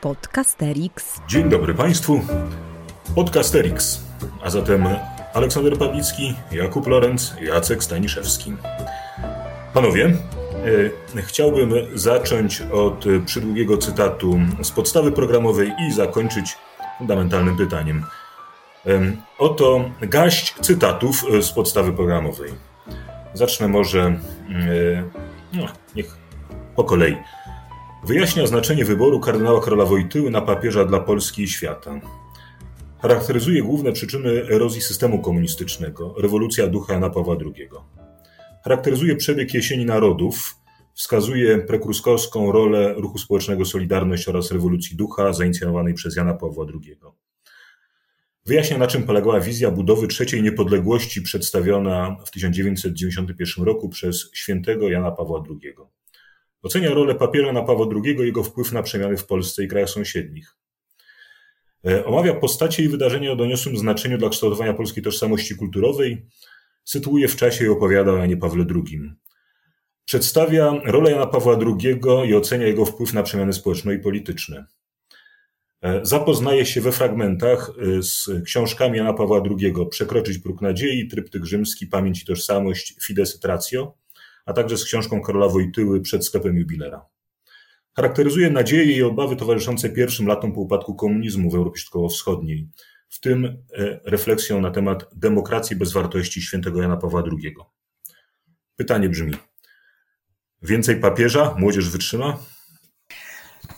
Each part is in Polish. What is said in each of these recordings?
Podcasterix. Dzień dobry Państwu. Podcasterix. A zatem Aleksander Pawlicki, Jakub Lorenz, Jacek Staniszewski. Panowie, e, chciałbym zacząć od przydługiego cytatu z podstawy programowej i zakończyć fundamentalnym pytaniem. Oto gaść cytatów z podstawy programowej. Zacznę może, e, no, niech po kolei. Wyjaśnia znaczenie wyboru kardynała Karola Wojtyły na papieża dla Polski i świata. Charakteryzuje główne przyczyny erozji systemu komunistycznego, rewolucja ducha Jana Pawła II. Charakteryzuje przebieg jesieni narodów, wskazuje prekruskowską rolę ruchu społecznego Solidarność oraz rewolucji ducha zainicjowanej przez Jana Pawła II. Wyjaśnia, na czym polegała wizja budowy trzeciej niepodległości przedstawiona w 1991 roku przez świętego Jana Pawła II. Ocenia rolę papieża na Pawła II i jego wpływ na przemiany w Polsce i krajach sąsiednich. E, omawia postacie i wydarzenia o doniosłym znaczeniu dla kształtowania polskiej tożsamości kulturowej, sytuuje w czasie i opowiada o Janie Pawle II. Przedstawia rolę Jana Pawła II i ocenia jego wpływ na przemiany społeczne i polityczne. E, zapoznaje się we fragmentach e, z książkami Jana Pawła II Przekroczyć próg nadziei, Tryptyk rzymski, Pamięć i tożsamość, Fides et Ratio, a także z książką Karola Wojtyły Przed sklepem jubilera. Charakteryzuje nadzieje i obawy towarzyszące pierwszym latom po upadku komunizmu w Europie Środkowo-Wschodniej, w tym e, refleksją na temat demokracji bez wartości świętego Jana Pawła II. Pytanie brzmi: więcej papieża młodzież wytrzyma?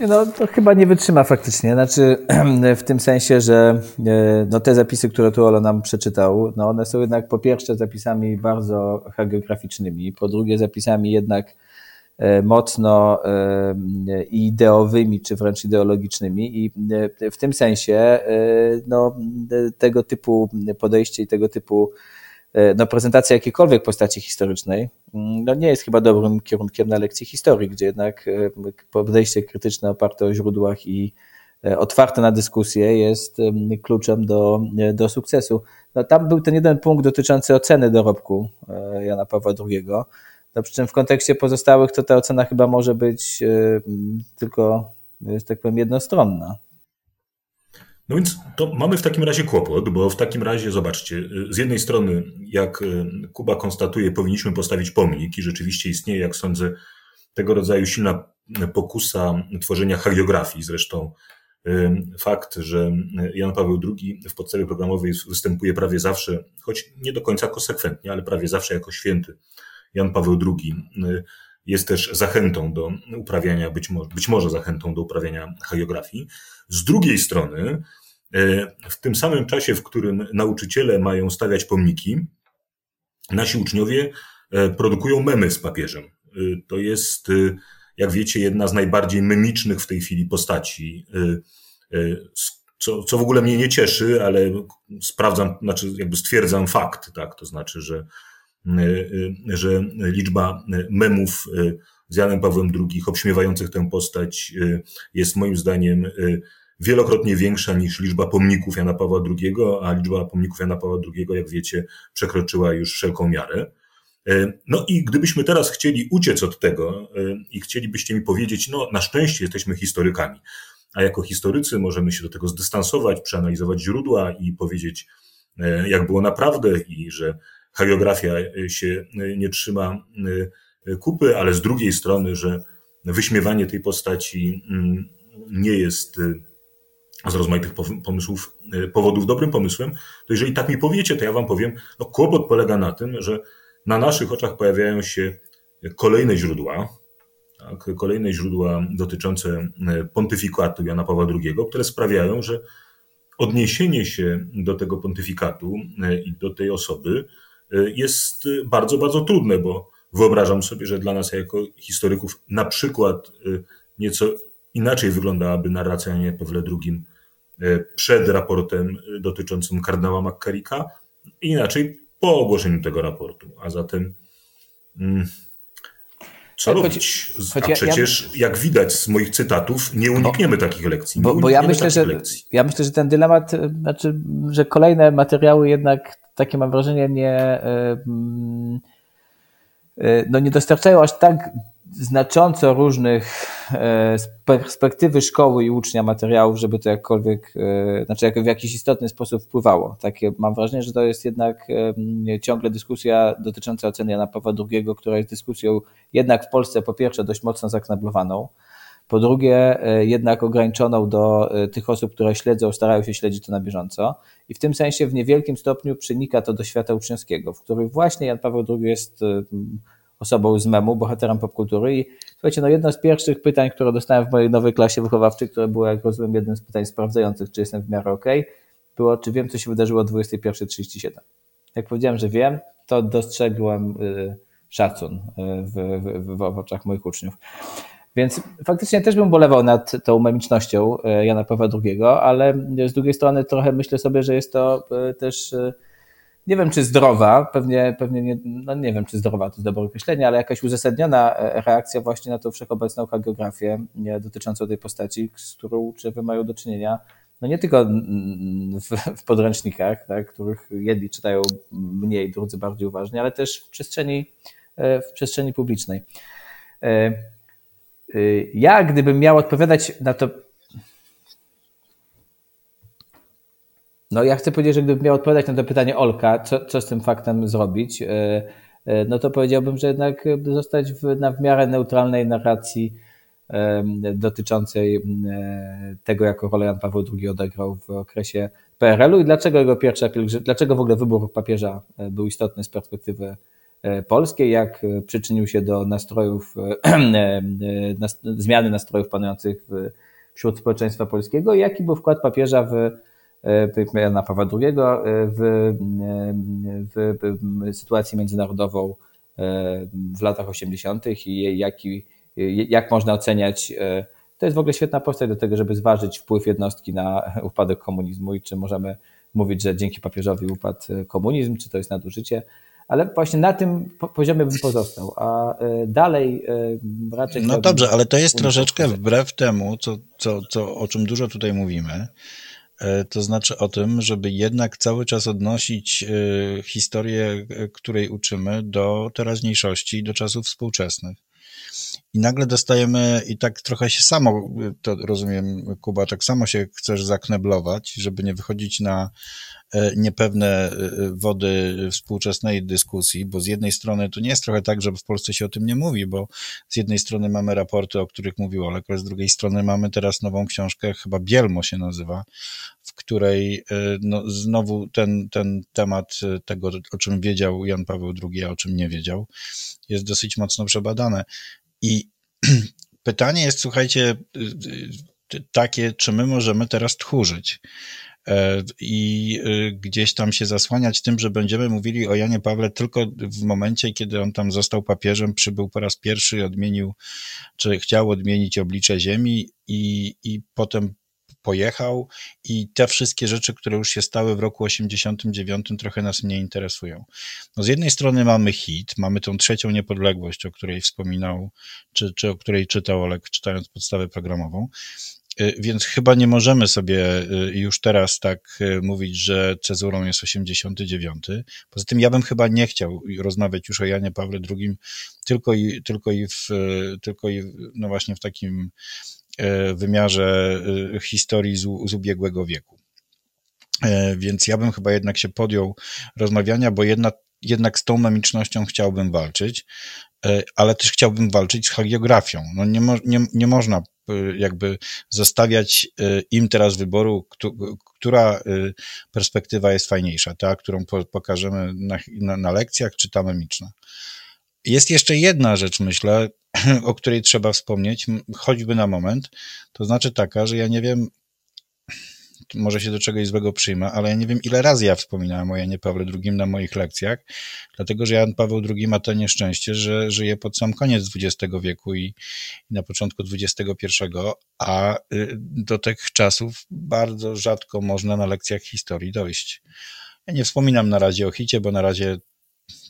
No to chyba nie wytrzyma faktycznie. Znaczy w tym sensie, że e, no, te zapisy, które tu Olo nam przeczytał, no one są jednak po pierwsze zapisami bardzo hagiograficznymi, po drugie zapisami jednak e, mocno e, ideowymi, czy wręcz ideologicznymi i w tym sensie no, tego typu podejście i tego typu no, prezentacja jakiejkolwiek postaci historycznej mm, no, nie jest chyba dobrym kierunkiem na lekcji historii, gdzie jednak e, podejście krytyczne oparte o źródłach i e, otwarte na dyskusję jest kluczem do, do sukcesu. No, tam był ten jeden punkt dotyczący oceny dorobku Jana Pawła II. No, przy czym w kontekście pozostałych to ta ocena chyba może być tylko, tak powiem, jednostronna. No więc to mamy w takim razie kłopot, bo w takim razie zobaczcie, z jednej strony, jak y, Kuba konstatuje, powinniśmy postawić pomnik i rzeczywiście istnieje, jak sądzę, tego rodzaju silna pokusa tworzenia hagiografii. Zresztą y, fakt, że Jan Paweł II w podstawie programowej występuje prawie zawsze, choć nie do końca konsekwentnie, ale prawie zawsze jako święty Jan Paweł II, y, jest też zachętą do uprawiania, być może, być może zachętą do uprawiania hagiografii. Z drugiej strony, e, w tym samym czasie, w którym nauczyciele mają stawiać pomniki, nasi uczniowie e, produkują memy z papieżem. E, to jest, jak wiecie, jedna z najbardziej memicznych w tej chwili postaci, co, co w ogóle mnie nie cieszy, ale sprawdzam, znaczy jakby stwierdzam fakt, tak, to znaczy, że, że liczba memów z Janem Pawłem II obśmiewających tę postać jest moim zdaniem wielokrotnie większa niż liczba pomników Jana Pawła II, a liczba pomników Jana Pawła II, jak wiecie, przekroczyła już wszelką miarę. No i gdybyśmy teraz chcieli uciec od tego i chcielibyście mi powiedzieć, no na szczęście jesteśmy historykami, a jako historycy możemy się do tego zdystansować, przeanalizować źródła i powiedzieć, jak było naprawdę i że hagiografia się nie trzyma kupy, ale z drugiej strony, że wyśmiewanie tej postaci mm, nie jest z rozmaitych pomysłów, powodów dobrym pomysłem, to jeżeli tak mi powiecie, to ja wam powiem, no kłopot polega na tym, że na naszych oczach pojawiają się kolejne źródła, tak, kolejne źródła dotyczące pontyfikatu Jana Pawła II, które sprawiają, że odniesienie się do tego pontyfikatu i do tej osoby jest bardzo, bardzo trudne, bo wyobrażam sobie, że dla nas jako historyków na przykład nieco inaczej wyglądałaby narracja Janie Pawle II E, przed raportem dotyczącym kardynała McCarricka i inaczej po ogłoszeniu tego raportu. A zatem mm, co choć, robić? A ja, przecież, ja, jak widać z moich cytatów, nie unikniemy bo, takich lekcji. Bo, bo ja, myślę, że, lekcji. ja myślę, że ten dylemat, e, znaczy, że kolejne materiały jednak, takie mam wrażenie, nie, e, no nie dostarczają aż tak znacząco różnych e, z perspektywy szkoły i ucznia materiałów, żeby to jakkolwiek, e, znaczy jak w jakiś istotny sposób wpływało. Takie mam wrażenie, że to jest jednak ciągle dyskusja dotycząca oceny Jana Pawła II, która jest dyskusją jednak w Polsce po pierwsze dość mocno zakneblowaną, po drugie jednak ograniczoną do tych osób, które śledzą, starają się śledzić to na bieżąco i w tym sensie w niewielkim stopniu przenika to do świata uczniowskiego, w którym właśnie Jan Paweł II jest osobą z memu, bohaterem popkultury. I słuchajcie, no jedno z pierwszych pytań, które dostałem w mojej nowej klasie wychowawczej, które było, jak rozumiem, jednym z pytań sprawdzających, czy jestem w miarę ok, było, czy wiem, co się wydarzyło o 21.37. Jak powiedziałem, że wiem, to dostrzegłem y, szacun y, w, w, w, oczach moich uczniów. Więc faktycznie też bym bolewał nad tą memicznością y, Jana Pawła II, ale z drugiej strony trochę myślę sobie, że jest to też nie wiem czy zdrowa, pewnie, pewnie nie, no nie wiem czy zdrowa to jest dobre określenie, ale jakaś uzasadniona e, reakcja właśnie na tą wszechobecną hagiografię dotyczącą tej postaci, z którą uczniowie mają do czynienia, no nie tylko w, w podręcznikach, tak, których jedni czytają mniej, drudzy bardziej uważnie, ale też w przestrzeni, e, w przestrzeni publicznej. E, ja, gdybym miał odpowiadać na to No ja chcę powiedzieć, że gdybym miał odpowiadać na to pytanie Olka, co, co z tym faktem zrobić, e, e, no to powiedziałbym, że jednak zostać w, na w miarę neutralnej narracji dotyczącej tego, jaką rolę Jan Paweł II odegrał w okresie PRL-u i dlaczego jego pierwsza dlaczego w ogóle wybór papieża e, był istotny z perspektywy polskiej, jak przyczynił się do nastrojów, zmiany nastrojów panujących wśród społeczeństwa polskiego jaki był wkład papieża w Jana Pawła II e, w, w, w sytuację międzynarodową e, w latach 80. i jaki, jak można oceniać. E, to jest w ogóle świetna postać do tego, żeby zważyć wpływ jednostki na upadek komunizmu i czy możemy mówić, że dzięki papieżowi upadł komunizm, czy to jest nadużycie. Ale właśnie na tym poziomie bym pozostał, a dalej raczej. No dobrze, ale to jest troszeczkę wbrew temu, co, co, co, o czym dużo tutaj mówimy, E, to znaczy o tym, żeby jednak cały czas odnosić e, historię, e, której uczymy, do teraźniejszości, do czasów współczesnych. I nagle dostajemy, i tak trochę się samo, to rozumiem, Kuba, tak samo się chcesz zakneblować, żeby nie wychodzić na E, niepewne e, wody współczesnej dyskusji, bo z jednej strony to nie jest trochę tak, że w Polsce się o tym nie mówi, bo z jednej strony mamy raporty, o których mówił Olek, ale z drugiej strony mamy teraz nową książkę, chyba Bielmo się nazywa, w której e, no, znowu ten, ten temat tego, o czym wiedział Jan Paweł II, a o czym nie wiedział, jest dosyć mocno przebadane. I pytanie jest, słuchajcie, takie, czy my możemy teraz tchórzyć? E, i y, gdzieś tam się zasłaniać tym, że będziemy mówili o Janie Pawle tylko w momencie, kiedy on tam został papieżem, przybył po raz pierwszy, odmienił, czy chciał odmienić oblicze Ziemi i, i potem pojechał i te wszystkie rzeczy, które już się stały w roku 89 trochę nas nie interesują. No z jednej strony mamy hit, mamy tą trzecią niepodległość, o której wspominał, czy, czy o której czytał Olek, czytając podstawę programową, Y, więc chyba nie możemy sobie y, już teraz tak y, mówić, że cezurą jest 89. Poza tym ja bym chyba nie chciał rozmawiać już o Janie Pawle II tylko i, tylko i, w, tylko i no właśnie w takim wymiarze historii z, z ubiegłego wieku. Więc ja bym chyba jednak się podjął rozmawiania, bo jednak, jednak z tą memicznością chciałbym walczyć, ale też chciałbym walczyć z hagiografią. No nie, mo, nie, nie można jakby zostawiać im teraz wyboru, która perspektywa jest fajniejsza, ta, którą pokażemy na, na, na lekcjach, czy ta memiczna. Jest jeszcze jedna rzecz, myślę, o której trzeba wspomnieć, choćby na moment, to znaczy taka, że ja nie wiem, może się do czegoś złego przyjmę, ale ja nie wiem, ile razy ja wspominałem o Janie Pawle II na moich lekcjach, dlatego że Jan Paweł II ma to nieszczęście, że żyje pod sam koniec XX wieku i, i na początku XXI, a y, do tych czasów bardzo rzadko można na lekcjach historii dojść. Ja nie wspominam na razie o hicie, bo na razie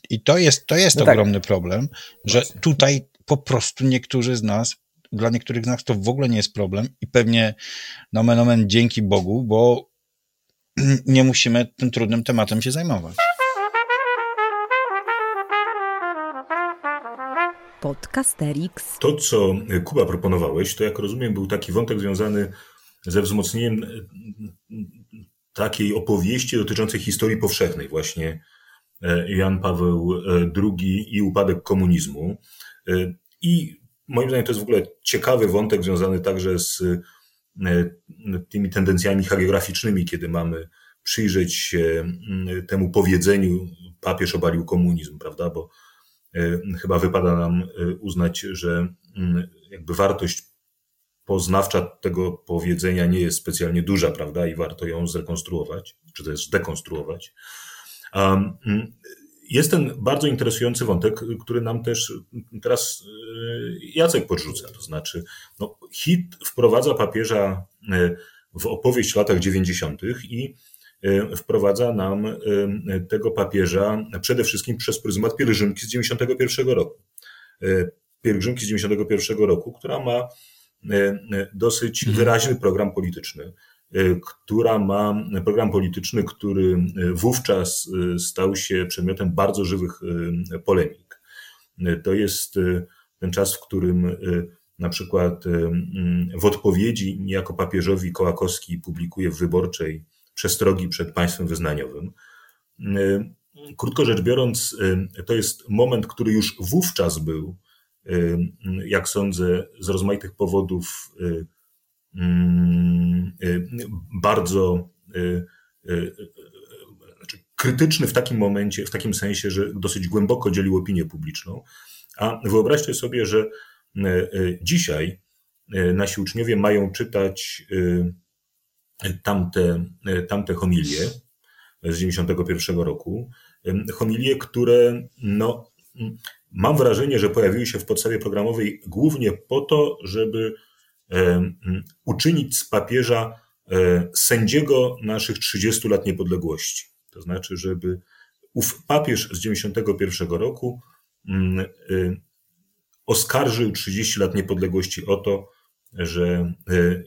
i to jest, to jest no tak. ogromny problem, że Właśnie. tutaj po prostu niektórzy z nas dla niektórych z nas to w ogóle nie jest problem i pewnie nomen omen dzięki Bogu, bo nie musimy tym trudnym tematem się zajmować. Podcasterix. To, co Kuba proponowałeś, to jak rozumiem, był taki wątek związany ze wzmocnieniem takiej opowieści dotyczącej historii powszechnej, właśnie e, Jan Paweł II e, i upadek komunizmu. E, I moim zdaniem to jest w ogóle ciekawy wątek związany także z tymi tendencjami hagiograficznymi, kiedy mamy przyjrzeć się temu powiedzeniu papież obalił komunizm, prawda? Bo chyba wypada nam uznać, że jakby wartość poznawcza tego powiedzenia nie jest specjalnie duża, prawda? I warto ją zrekonstruować, czy też zdekonstruować. Jest ten bardzo interesujący wątek, który nam też teraz y, Jacek podrzuca. To znaczy, no, hit wprowadza papieża y, w opowieść w latach 90. i y, wprowadza nam tego papieża przede wszystkim przez pryzmat pielgrzymki z 91 roku. Pielgrzymki z 91 roku, która ma dosyć mhm. wyraźny program polityczny, która ma program polityczny, który wówczas stał się przedmiotem bardzo żywych polemik. To jest ten czas, w którym na przykład w odpowiedzi niejako papieżowi Kołakowski publikuje w wyborczej przestrogi przed państwem wyznaniowym. Krótko rzecz biorąc, to jest moment, który już wówczas był jak sądzę, z rozmaitych powodów y, y, bardzo y, znaczy krytyczny w takim momencie, w takim sensie, że dosyć głęboko dzielił opinię publiczną. A wyobraźcie sobie, że dzisiaj nasi uczniowie mają czytać tamte, tamte homilie z 91 roku. Homilie, które no, Mam wrażenie, że pojawiły się w podstawie programowej głównie po to, żeby uczynić z papieża e, sędziego naszych 30 lat niepodległości. To znaczy, żeby ów papież z 91 roku e, oskarżył 30 lat niepodległości o to, że e,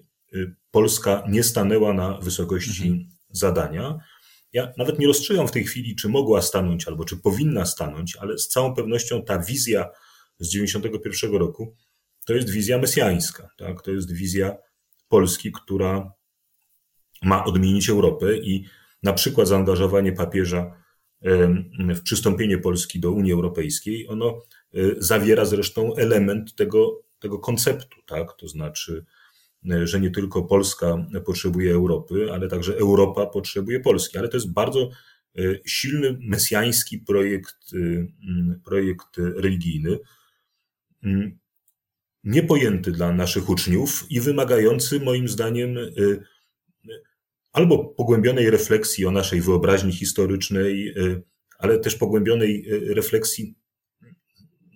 Polska nie stanęła na wysokości mhm. zadania. Ja nawet nie rozstrzygam w tej chwili, czy mogła stanąć albo czy powinna stanąć, ale z całą pewnością ta wizja z 91 roku to jest wizja mesjańska. Tak? To jest wizja Polski, która ma odmienić Europę i na przykład zaangażowanie papieża w przystąpienie Polski do Unii Europejskiej, ono e, zawiera zresztą element tego, tego konceptu, tak? To znaczy E, że nie tylko Polska potrzebuje Europy, ale także Europa potrzebuje Polski. Ale to jest bardzo e, silny, mesjański projekt, projekt religijny, niepojęty dla naszych uczniów i wymagający moim zdaniem albo pogłębionej refleksji o naszej wyobraźni historycznej, ale też pogłębionej refleksji,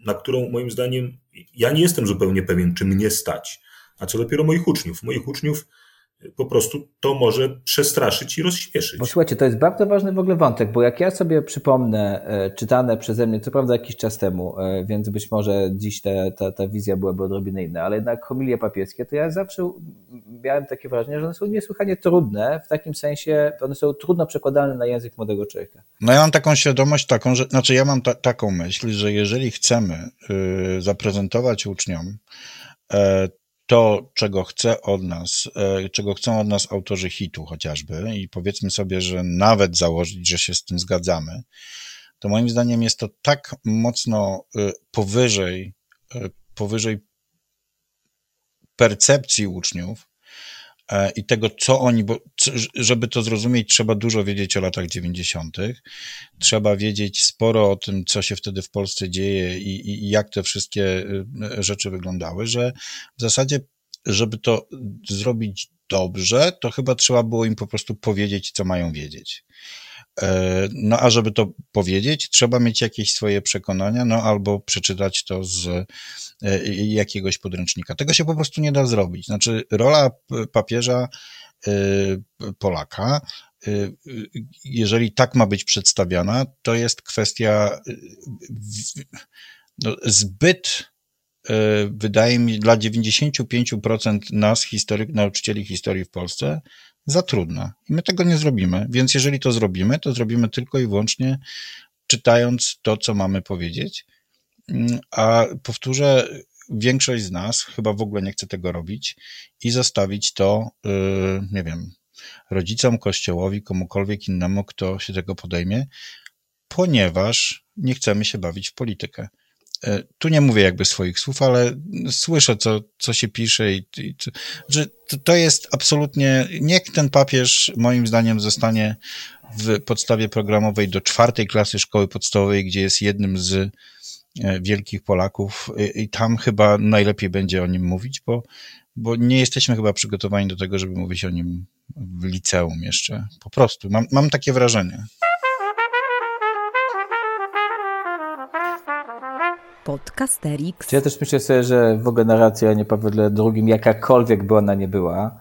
na którą moim zdaniem ja nie jestem zupełnie pewien, czy mnie stać a co dopiero moich uczniów. Moich uczniów y, po prostu to może przestraszyć i rozśmieszyć. Bo słuchajcie, to jest bardzo ważny w ogóle wątek, bo jak ja sobie przypomnę, e, czytane przeze mnie, co prawda jakiś czas temu, e, więc być może dziś ta, ta, ta wizja byłaby odrobinę inna, ale jednak homilie papieskie, to ja zawsze miałem takie wrażenie, że one są niesłychanie trudne, w takim sensie one są trudno przekładalne na język młodego człowieka. No ja mam taką świadomość taką, że, znaczy ja mam ta, taką myśl, że jeżeli chcemy y, zaprezentować uczniom y, to, czego chce od nas, e, czego chcą od nas autorzy hitu chociażby i powiedzmy sobie, że nawet założyć, że się z tym zgadzamy, to moim zdaniem jest to tak mocno e, powyżej, e, powyżej percepcji uczniów, i tego, co oni, bo żeby to zrozumieć, trzeba dużo wiedzieć o latach 90., trzeba wiedzieć sporo o tym, co się wtedy w Polsce dzieje i, i jak te wszystkie y, rzeczy wyglądały, że w zasadzie, żeby to zrobić dobrze, to chyba trzeba było im po prostu powiedzieć, co mają wiedzieć. E, no a żeby to powiedzieć, trzeba mieć jakieś swoje przekonania, no albo przeczytać to z e, jakiegoś podręcznika. Tego się po prostu nie da zrobić. Znaczy, rola papieża e, Polaka, jeżeli tak ma być przedstawiana, to jest kwestia no, zbyt wydaje mi dla 95% nas, historyk, nauczycieli historii w Polsce, za trudna. I my tego nie zrobimy. Więc jeżeli to zrobimy, to zrobimy tylko i wyłącznie czytając to, co mamy powiedzieć. mm, a powtórzę, większość z nas chyba w ogóle nie chce tego robić i zostawić to, y, nie wiem, rodzicom, kościołowi, komukolwiek innemu, kto się tego podejmie, ponieważ nie chcemy się bawić w politykę. Y, tu nie mówię jakby swoich słów, ale słyszę, co, co się pisze i, i że to jest absolutnie, niech ten papież moim zdaniem zostanie w podstawie programowej do czwartej klasy szkoły podstawowej, gdzie jest jednym z E, wielkich Polaków i tam chyba najlepiej będzie o nim mówić, bo, bo nie jesteśmy chyba przygotowani do tego, żeby mówić o nim w liceum jeszcze. Po prostu. Mam, mam takie wrażenie. Podcasterix. Ja też myślę sobie, że w ogóle narracja o nie Pawle II, jakakolwiek by ona nie była,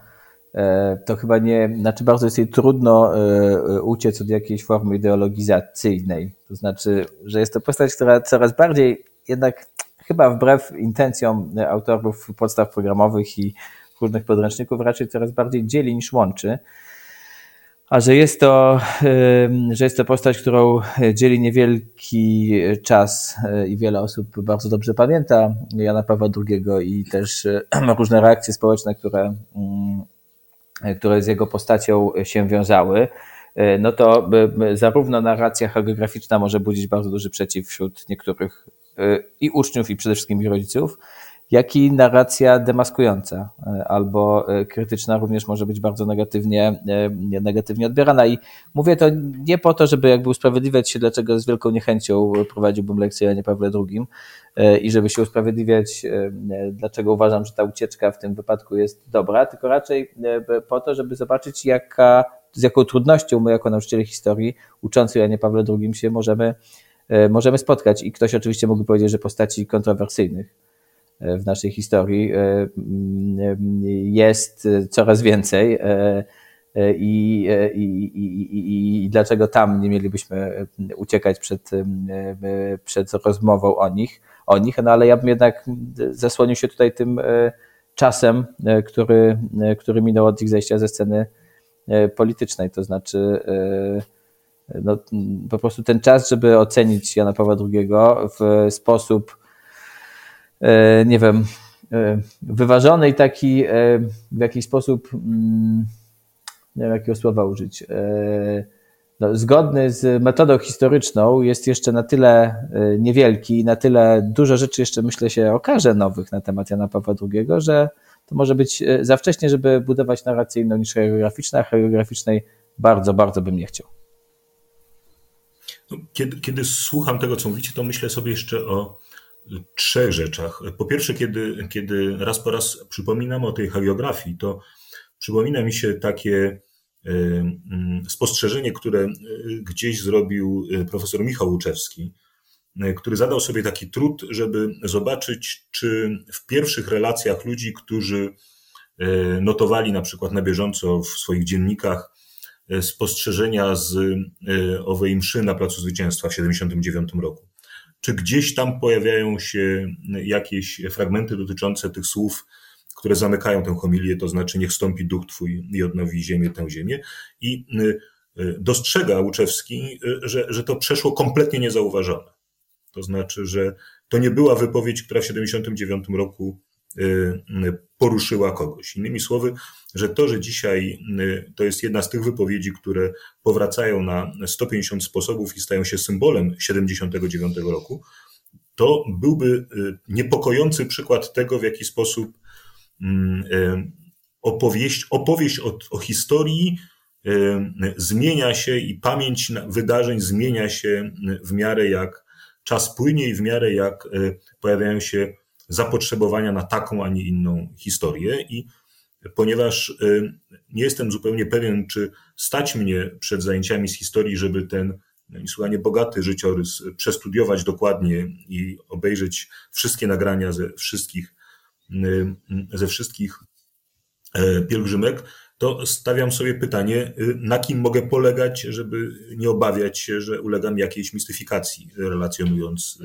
E, to chyba nie, znaczy bardzo jest jej trudno e, e, uciec od jakiejś formy ideologizacyjnej. To znaczy, że jest to postać, która coraz bardziej jednak chyba wbrew intencjom autorów podstaw programowych i różnych podręczników raczej coraz bardziej dzieli niż łączy. A że jest to, że jest to postać, którą dzieli niewielki czas i wiele osób bardzo dobrze pamięta Jana Pawła II i też różne reakcje społeczne, które mm, E, które z jego postacią się wiązały, e, no to zarówno narracja hagiograficzna może budzić bardzo duży przeciw wśród niektórych e, i uczniów, i przede wszystkim ich rodziców, jak i narracja demaskująca e, albo e, krytyczna również może być bardzo negatywnie, e, negatywnie odbierana. I mówię to nie po to, żeby jakby usprawiedliwiać się, dlaczego z wielką niechęcią prowadziłbym lekcję Janie Pawle II i żeby się usprawiedliwiać, dlaczego uważam, że ta ucieczka w tym wypadku jest dobra, tylko raczej po to, żeby zobaczyć, jaka, z jaką trudnością my jako nauczyciele historii uczący Janie Pawle II się możemy, możemy spotkać. I ktoś oczywiście mógłby powiedzieć, że postaci kontrowersyjnych w naszej historii e, jest coraz więcej. E, e, I, i, i, i, dlaczego tam nie mielibyśmy uciekać przed, przed rozmową o nich, o nich, no ale ja bym jednak zasłonił się tutaj tym czasem, który, który minął od ich zejścia ze sceny politycznej, to znaczy no, po prostu ten czas, żeby ocenić Jana Pawła II w sposób E, nie wiem, e, wyważony i taki e, w jakiś sposób, mm, nie wiem jakiego słowa użyć, no, zgodny z metodą historyczną jest jeszcze na tyle niewielki i na tyle dużo rzeczy jeszcze myślę się okaże nowych na temat Jana Pawła II, że to może być za wcześnie, żeby budować narrację inną niż choreograficzna, a choreograficznej bardzo, bardzo bym nie chciał. No, kiedy, kiedy słucham tego, co mówicie, to myślę sobie jeszcze o trzech rzeczach. Po pierwsze, kiedy, kiedy raz po raz przypominam o tej hagiografii, to przypomina mi się takie e, mm, spostrzeżenie, które e, gdzieś zrobił e, profesor Michał Łuczewski, który zadał sobie taki trud, żeby zobaczyć, czy w pierwszych relacjach ludzi, którzy notowali na przykład na bieżąco w swoich dziennikach spostrzeżenia z owej mszy na Placu Zwycięstwa w 1979 roku, czy gdzieś tam pojawiają się jakieś fragmenty dotyczące tych słów, które zamykają tę homilię, to znaczy niech stąpi duch Twój i odnowi ziemię tę ziemię. I y, y, dostrzega Łuczewski, y, że, że to przeszło kompletnie niezauważone. To znaczy, że to nie była wypowiedź, która w 1979 roku poruszyła kogoś. Innymi słowy, że to, że dzisiaj y, to jest jedna z tych wypowiedzi, które powracają na 150 sposobów i stają się symbolem 79 roku, to byłby y, niepokojący przykład tego, w jaki sposób mm, y, opowieść, opowieść o, o historii zmienia się i pamięć wydarzeń zmienia się w miarę jak czas płynie i w miarę jak pojawiają się zapotrzebowania na taką, a nie inną historię. I ponieważ y, nie jestem zupełnie pewien, czy stać mnie przed zajęciami z historii, żeby ten no, niesłychanie bogaty życiorys przestudiować dokładnie i obejrzeć wszystkie nagrania ze wszystkich, y, ze wszystkich e, pielgrzymek, to stawiam sobie pytanie, y, na kim mogę polegać, żeby nie obawiać się, że ulegam jakiejś mistyfikacji, relacjonując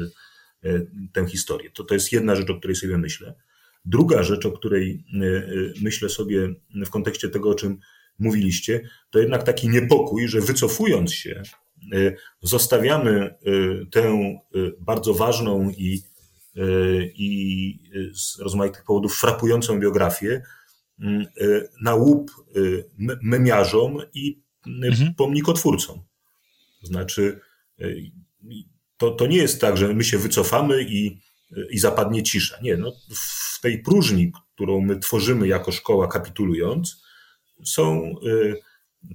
tę historię. To, to jest jedna rzecz, o której sobie myślę. Druga rzecz, o której e, e, myślę sobie w kontekście tego, o czym mówiliście, to jednak taki niepokój, że wycofując się, e, zostawiamy tę bardzo ważną i i z rozmaitych powodów frapującą biografię mm, na łup memiarzom i mhm. pomnikotwórcom. To znaczy, to, to nie jest tak, że my się wycofamy i, i zapadnie cisza. Nie, no, w tej próżni, którą my tworzymy jako szkoła kapitulując, są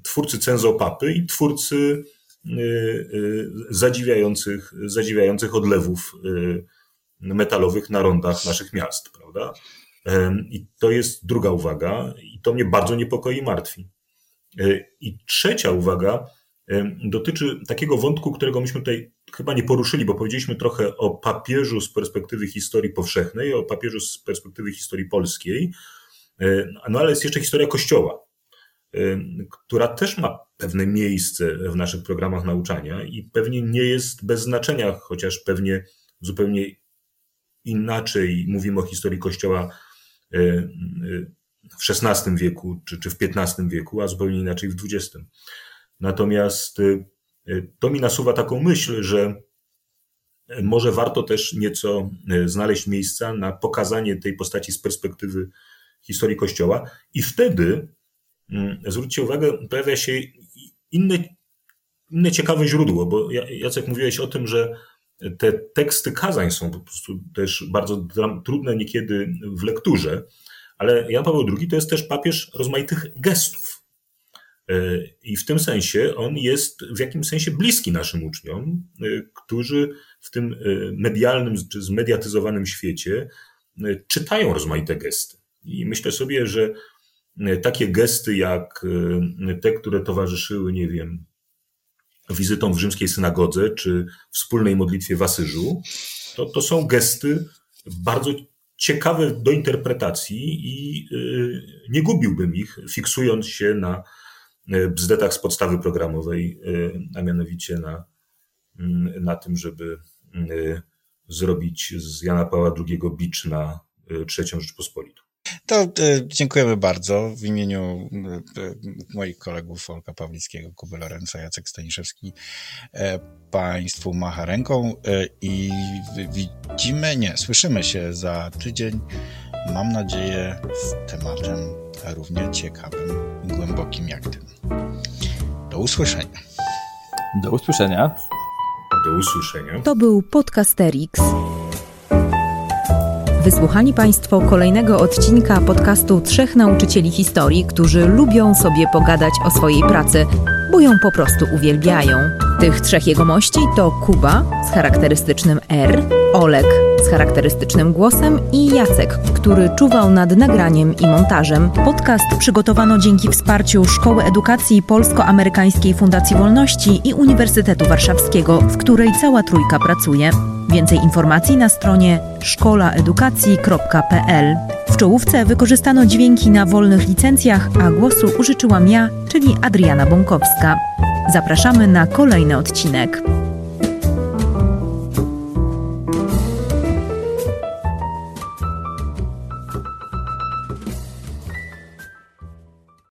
twórcy cenzopapy i twórcy Y, y, zadziwiających, zadziwiających odlewów y, metalowych na rondach naszych miast, prawda? I to jest druga uwaga, i to mnie bardzo niepokoi i martwi. I trzecia uwaga dotyczy takiego wątku, którego myśmy tutaj chyba nie poruszyli, bo powiedzieliśmy trochę o papieżu z perspektywy historii powszechnej, o papieżu z perspektywy historii polskiej, no ale jest jeszcze historia Kościoła która też ma pewne miejsce w naszych programach nauczania i pewnie nie jest bez znaczenia, chociaż pewnie zupełnie inaczej mówimy o historii Kościoła w XVI wieku czy, czy w XV wieku, a zupełnie inaczej w XX. Natomiast to mi nasuwa taką myśl, że może warto też nieco znaleźć miejsca na pokazanie tej postaci z perspektywy historii Kościoła i wtedy Mm, zwróćcie uwagę, pojawia się inne, inne ciekawe źródło, bo Jacek mówiłeś o tym, że te teksty kazań są po prostu też bardzo trudne niekiedy w lekturze, ale Jan Paweł II to jest też papież rozmaitych gestów. E, I w tym sensie on jest w jakimś sensie bliski naszym uczniom, e, którzy w tym e, medialnym czy zmediatyzowanym świecie czytają rozmaite gesty. I myślę sobie, że takie gesty jak te, które towarzyszyły, nie wiem, wizytom w rzymskiej synagodze czy wspólnej modlitwie w Asyżu, to, to są gesty bardzo ciekawe do interpretacji i nie gubiłbym ich, fiksując się na bzdetach z podstawy programowej, a mianowicie na, mm, na tym, żeby zrobić z Jana Pawła II bicz na trzecią Rzeczpospolitą. To dziękujemy bardzo w imieniu moich kolegów Olka Pawlickiego, Kuby Lorenza, Jacek Staniszewski. Państwu macha ręką i widzimy, nie, słyszymy się za tydzień. Mam nadzieję z tematem równie ciekawym głębokim jak ten. Do usłyszenia. Do usłyszenia. Do usłyszenia. To był Podcasterix. Wysłuchali Państwo kolejnego odcinka podcastu Trzech Nauczycieli Historii, którzy lubią sobie pogadać o swojej pracy, bo ją po prostu uwielbiają. Tych trzech jegomości to Kuba z charakterystycznym R, Olek z charakterystycznym głosem i Jacek, który czuwał nad nagraniem i montażem. Podcast przygotowano dzięki wsparciu Szkoły Edukacji Polsko-Amerykańskiej Fundacji Wolności i Uniwersytetu Warszawskiego, w której cała trójka pracuje. Więcej informacji na stronie szkolaedukacji.pl. W czołówce wykorzystano dźwięki na wolnych licencjach, a głosu użyczyłam ja, czyli Adriana Bąkowska. Zapraszamy na kolejny odcinek.